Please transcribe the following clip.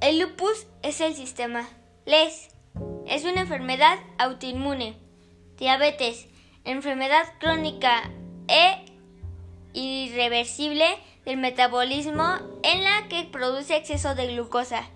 El lupus es el sistema LES. Es una enfermedad autoinmune. Diabetes. Enfermedad crónica e irreversible del metabolismo en la que produce exceso de glucosa.